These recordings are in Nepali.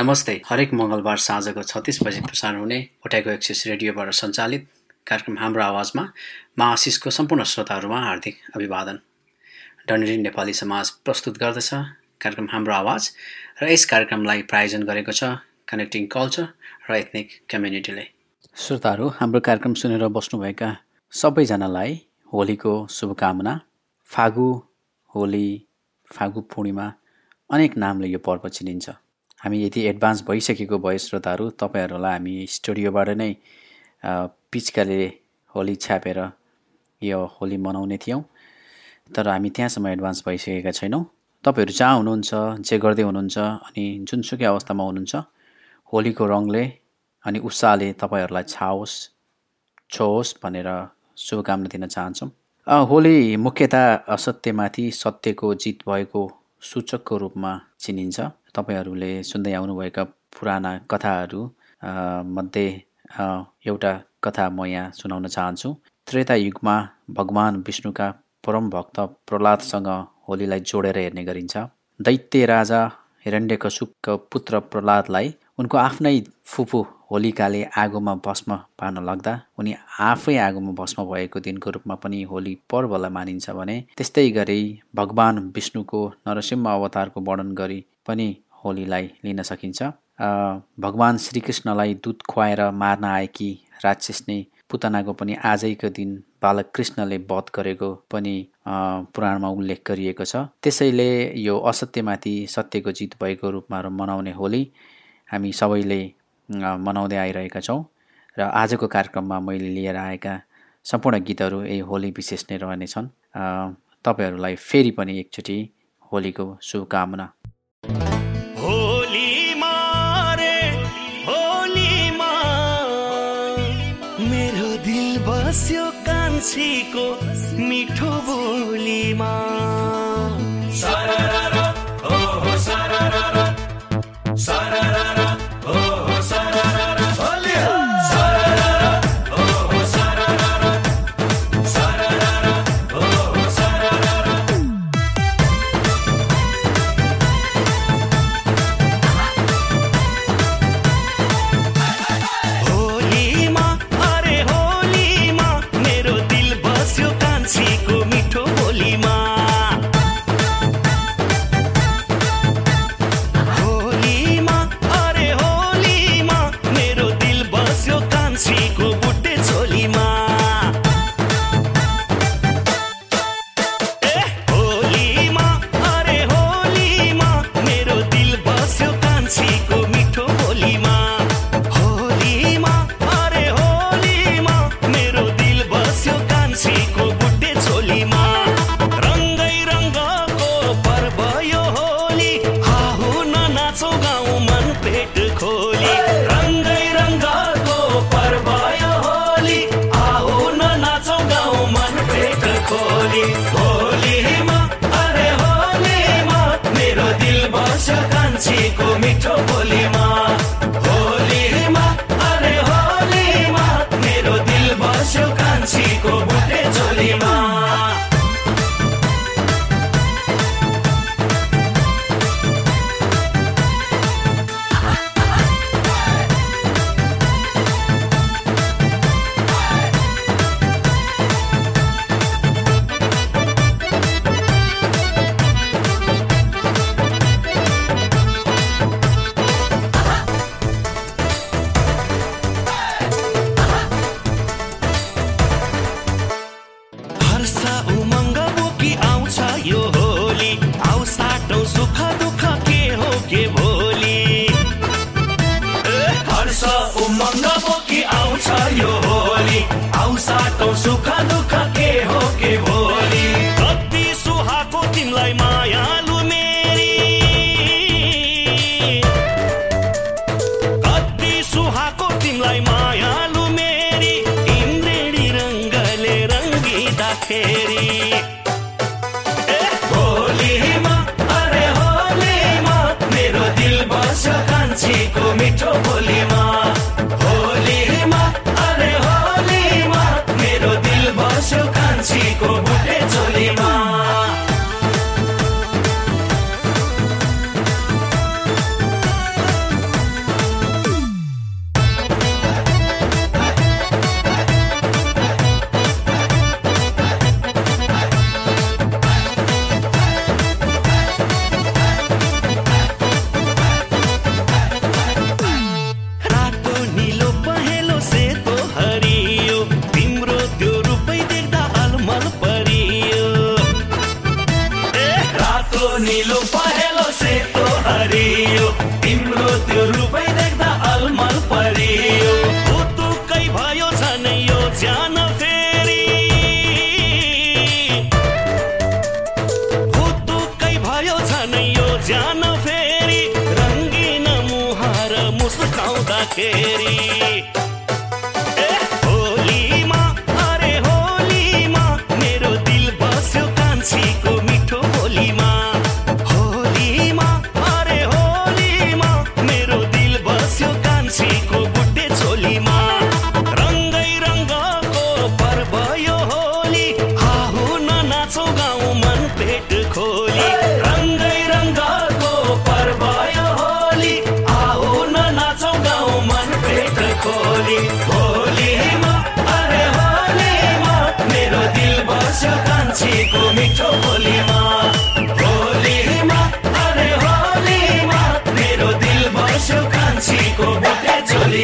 नमस्ते। हरेक मङ्गलबार साँझको छत्तिस बजी प्रसारण हुने उठाएको एक्सिस रेडियोबाट सञ्चालित कार्यक्रम हाम्रो आवाजमा मा आशिषको सम्पूर्ण श्रोताहरूमा हार्दिक अभिवादन। डन्डी नेपाली समाज प्रस्तुत गर्दछ कार्यक्रम हाम्रो आवाज र यस कार्यक्रमलाई प्रायोजन गरेको छ कनेक्टिङ कल्चर र एथनिक कम्युनिटीले श्रोताहरू हाम्रो कार्यक्रम सुनेर बस्नुभएका सबैजनालाई होलीको शुभकामना फागु होली फागु पूर्णिमा अनेक नामले यो पर्व चिनिन्छ। हामी यति एडभान्स भइसकेको भए श्रोताहरू तपाईँहरूलाई हामी स्टुडियोबाट नै पिचकाले होली छ्यापेर यो होली मनाउने थियौँ। तर हामी त्यहाँसम्म एडभान्स भइसकेका छैनौँ। तपाईँहरू जहाँ हुनुहुन्छ जे गर्दै हुनुहुन्छ अनि जुनसुकै अवस्थामा हुनुहुन्छ होलीको रङले अनि उत्साहले तपाईँहरूलाई छाओस् छोस् भनेर शुभकामना दिन चाहन्छौँ। होली मुख्यतः असत्यमाथि सत्यको जित भएको सूचकको रूपमा चिनिन्छ। तपाईँहरूले सुन्दै आउनुभएका पुराना कथाहरू मध्ये एउटा कथा म यहाँ सुनाउन चाहन्छु। त्रेता युगमा भगवान् विष्णुका परम भक्त प्रहलादसँग होलीलाई जोडेर हेर्ने गरिन्छ। दैत्य राजा हिरण्यकशुपको पुत्र प्रहलादलाई उनको आफ्नै फुपू होलिकाले आगोमा भस्म पार्न लाग्दा उनी आफै आगोमा भस्म भएको दिनको रूपमा पनि होली पर्वलाई मानिन्छ भने त्यस्तै गरी भगवान् विष्णुको नरसिंह अवतारको वर्णन गरी पनि होलीलाई लिन सकिन्छ। भगवान् श्रीकृष्णलाई दुध खुवाएर मार्न आएकी राक्षसनी पुतनाको पनि आजैको दिन बालक कृष्णले वध गरेको पनि पुराणमा उल्लेख गरिएको छ। त्यसैले यो असत्यमाथि सत्यको जित भएको रूपमा मनाउने होली हामी सबैले मनाउँदै आइरहेका छौँ र आजको कार्यक्रममा मैले लिएर आएका सम्पूर्ण गीतहरू यही होली विशेष नै रहनेछन्। तपाईँहरूलाई फेरि पनि एकचोटि होलीको शुभकामना कान्छीको मिठो बोलीमा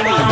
Come on.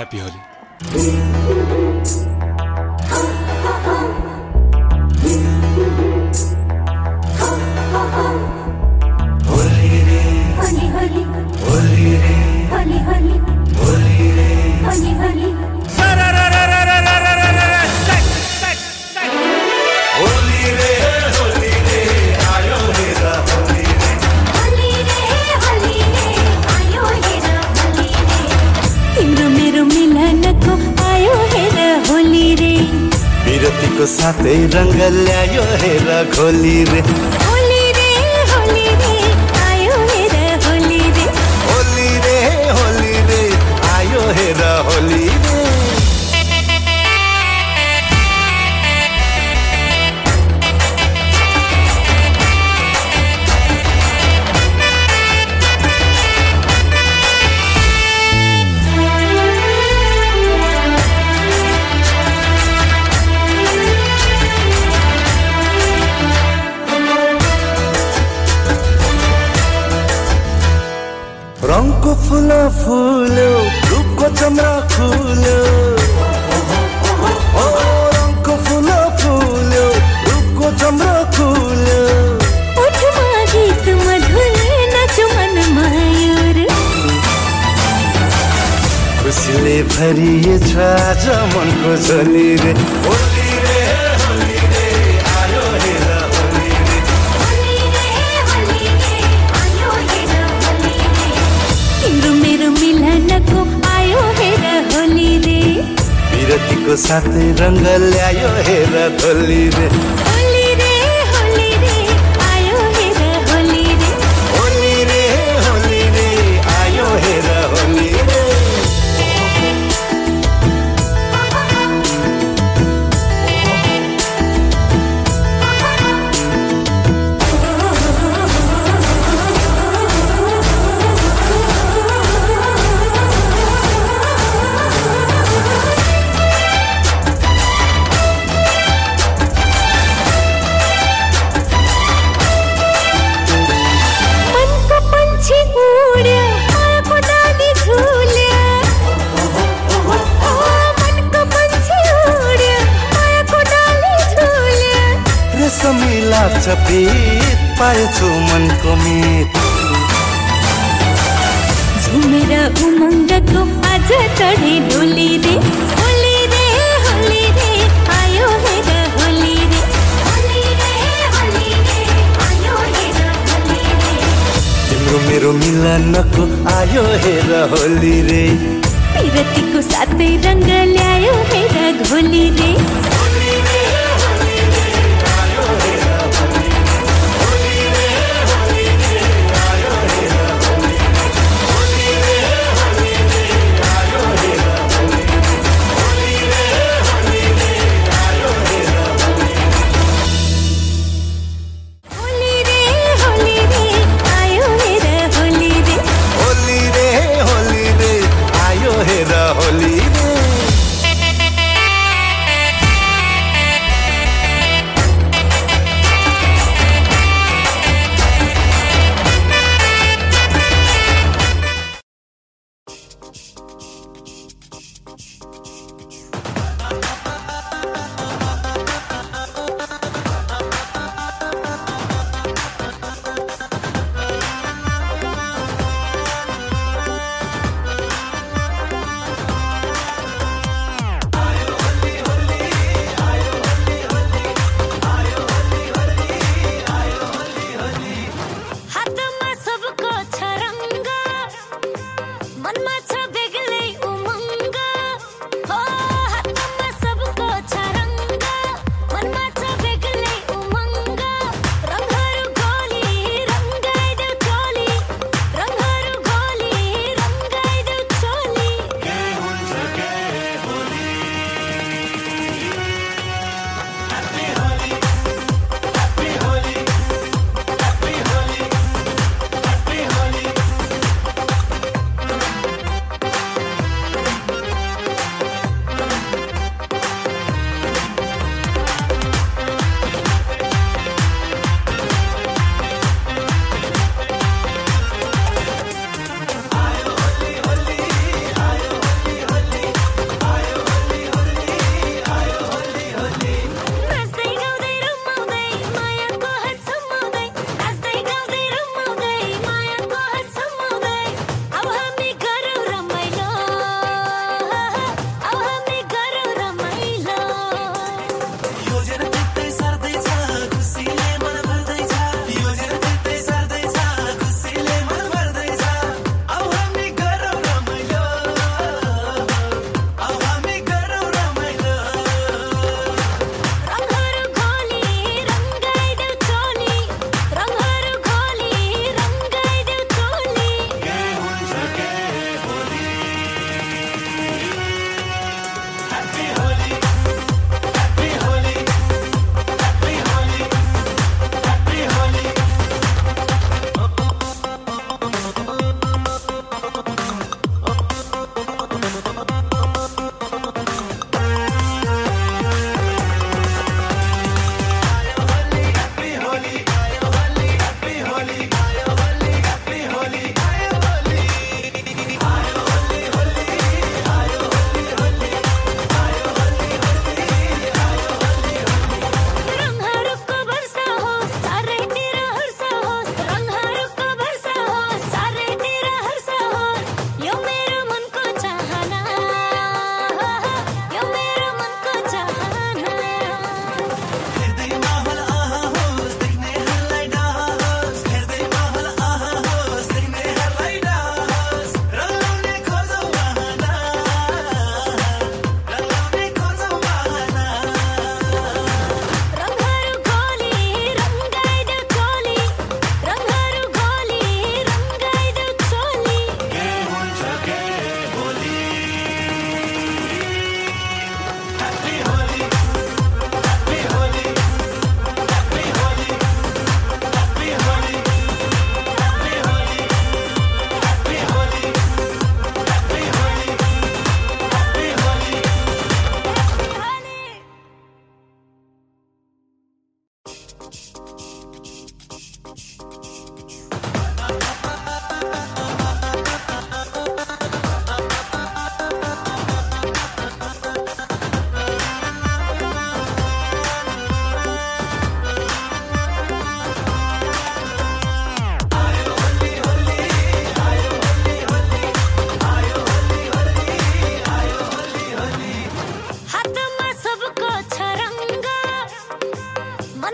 Happy Holi. ते रंग ल्यायो हेरा खोली रे। होली रे होली रे आयो हेरा होली रे। होली रे होली रे आयो हेरा होली रे। फुल फुल्यो रुखको चमरा खुल्यो। रङको फुल फुल्यो रुखको चमरा खुल्यो। गीत मधुर नचु मन मायुर। भरी भरिएछ आज मनको झोली रे साथै रङ्ग ल्यायो हेर रे पाएछु मनको झुमेर उमङ्गको आज चढे डोली रे आयो हेर होली रे होली रे होली रे आयो हेर होली रे तिम्रो मेरो मिलनको आयो हेर होली रे पिरतीको साथै रङ्ग ल्यायो हेर घोली रे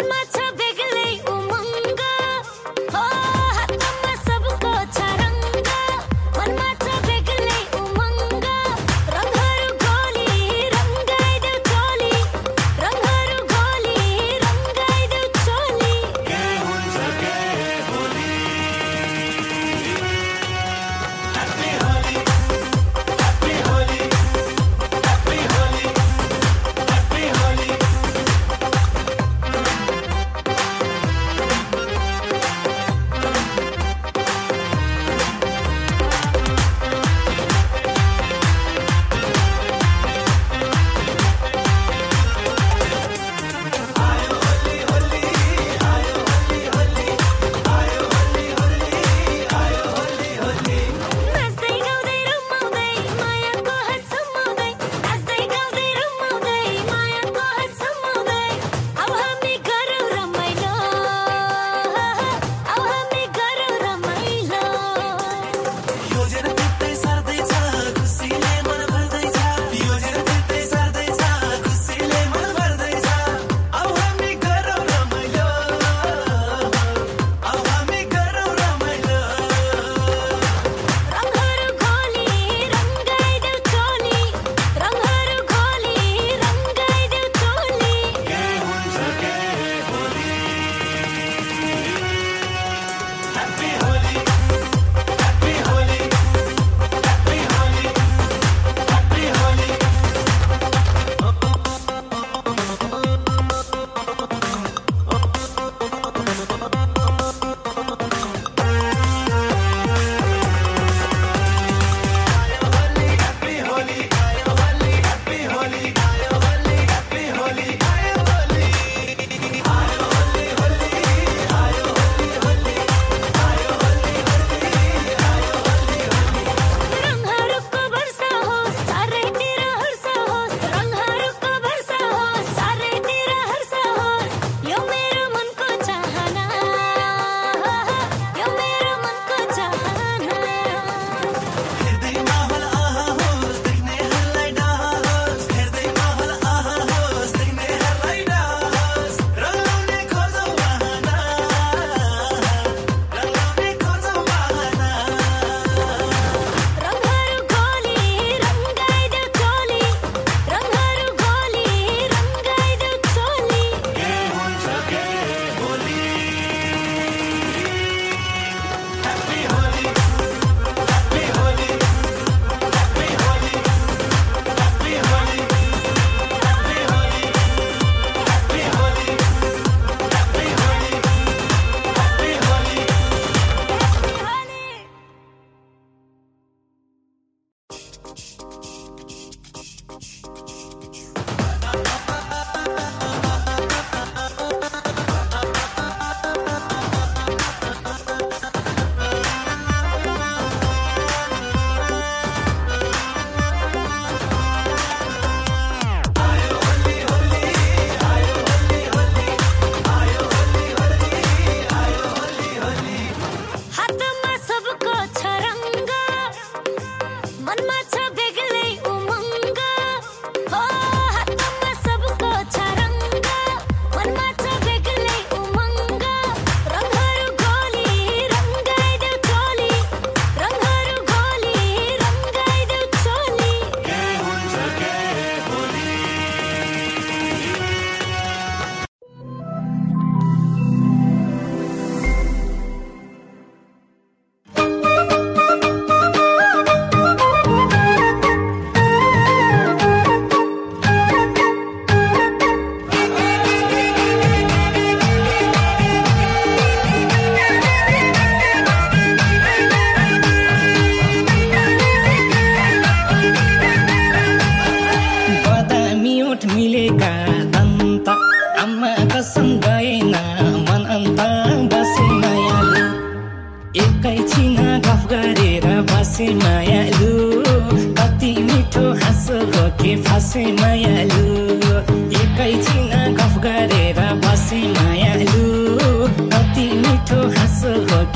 on my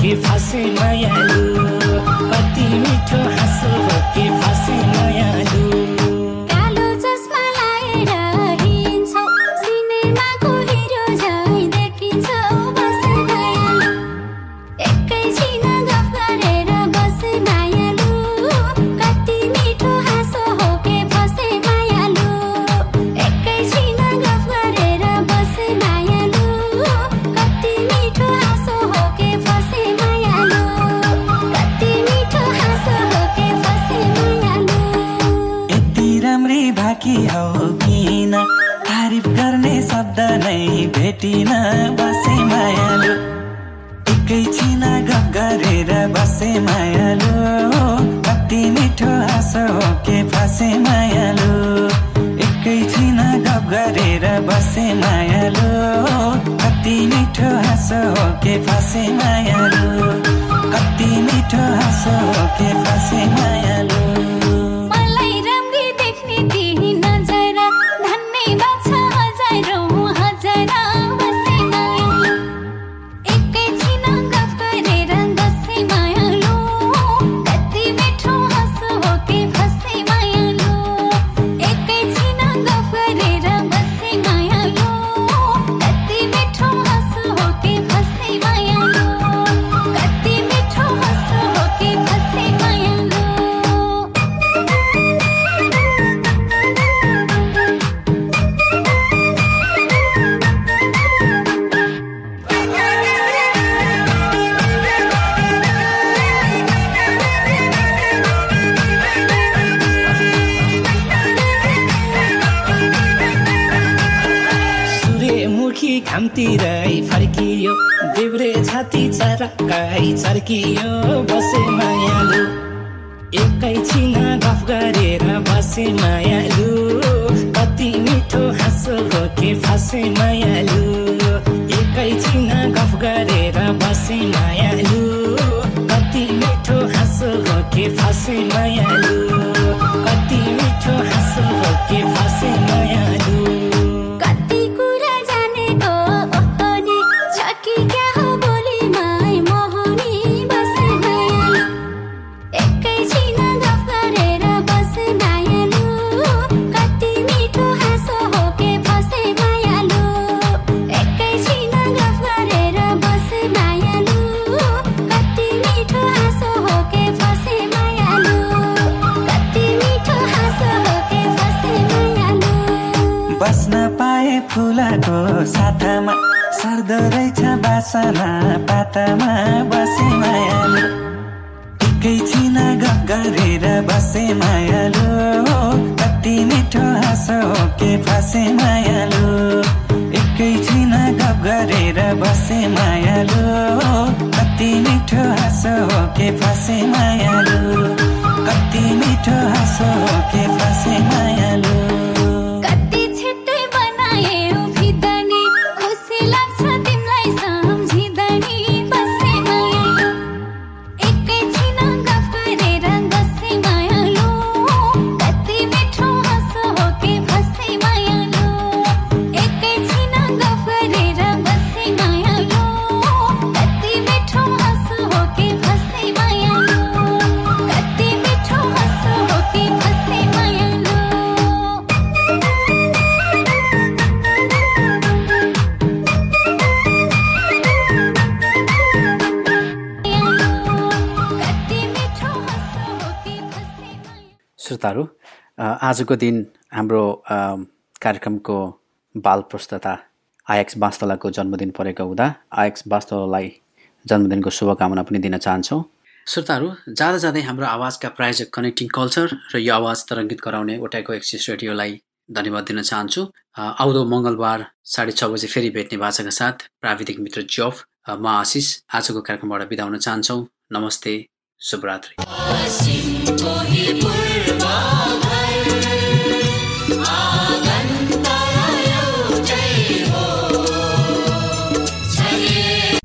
कि फसे मायालु बसे मायालो। एकैछिन गफ गरेर बसे मायालो। कति मिठो हाँसो हो के फसे मायालो। कति मिठो हाँसो हो के फसे मायालो। Tokyo. फसे मायालु। कति मिठो हाँसो के फासे मायालु। कति मिठो हाँसो के फासे मायालु। श्रोताहरू आजको दिन हाम्रो कार्यक्रमको बाल प्रस्तता आयक्स बास्तोलाको जन्मदिन परेको हुँदा आयक्स बास्तोलालाई जन्मदिनको शुभकामना पनि दिन चाहन्छौँ। श्रोताहरू जाँदा जाँदै हाम्रो आवाजका प्रायोजक कनेक्टिङ कल्चर र यो आवाज तरङ्गित गराउने ओटाको एक्सिस रेडियोलाई धन्यवाद दिन चाहन्छु। आउँदो मङ्गलबार साढे छ बजे फेरि भेट्ने भाषाका साथ प्राविधिक मित्र जफ म आशिष आजको कार्यक्रमबाट बिदा हुन चाहन्छौँ। नमस्ते शुभरात्री।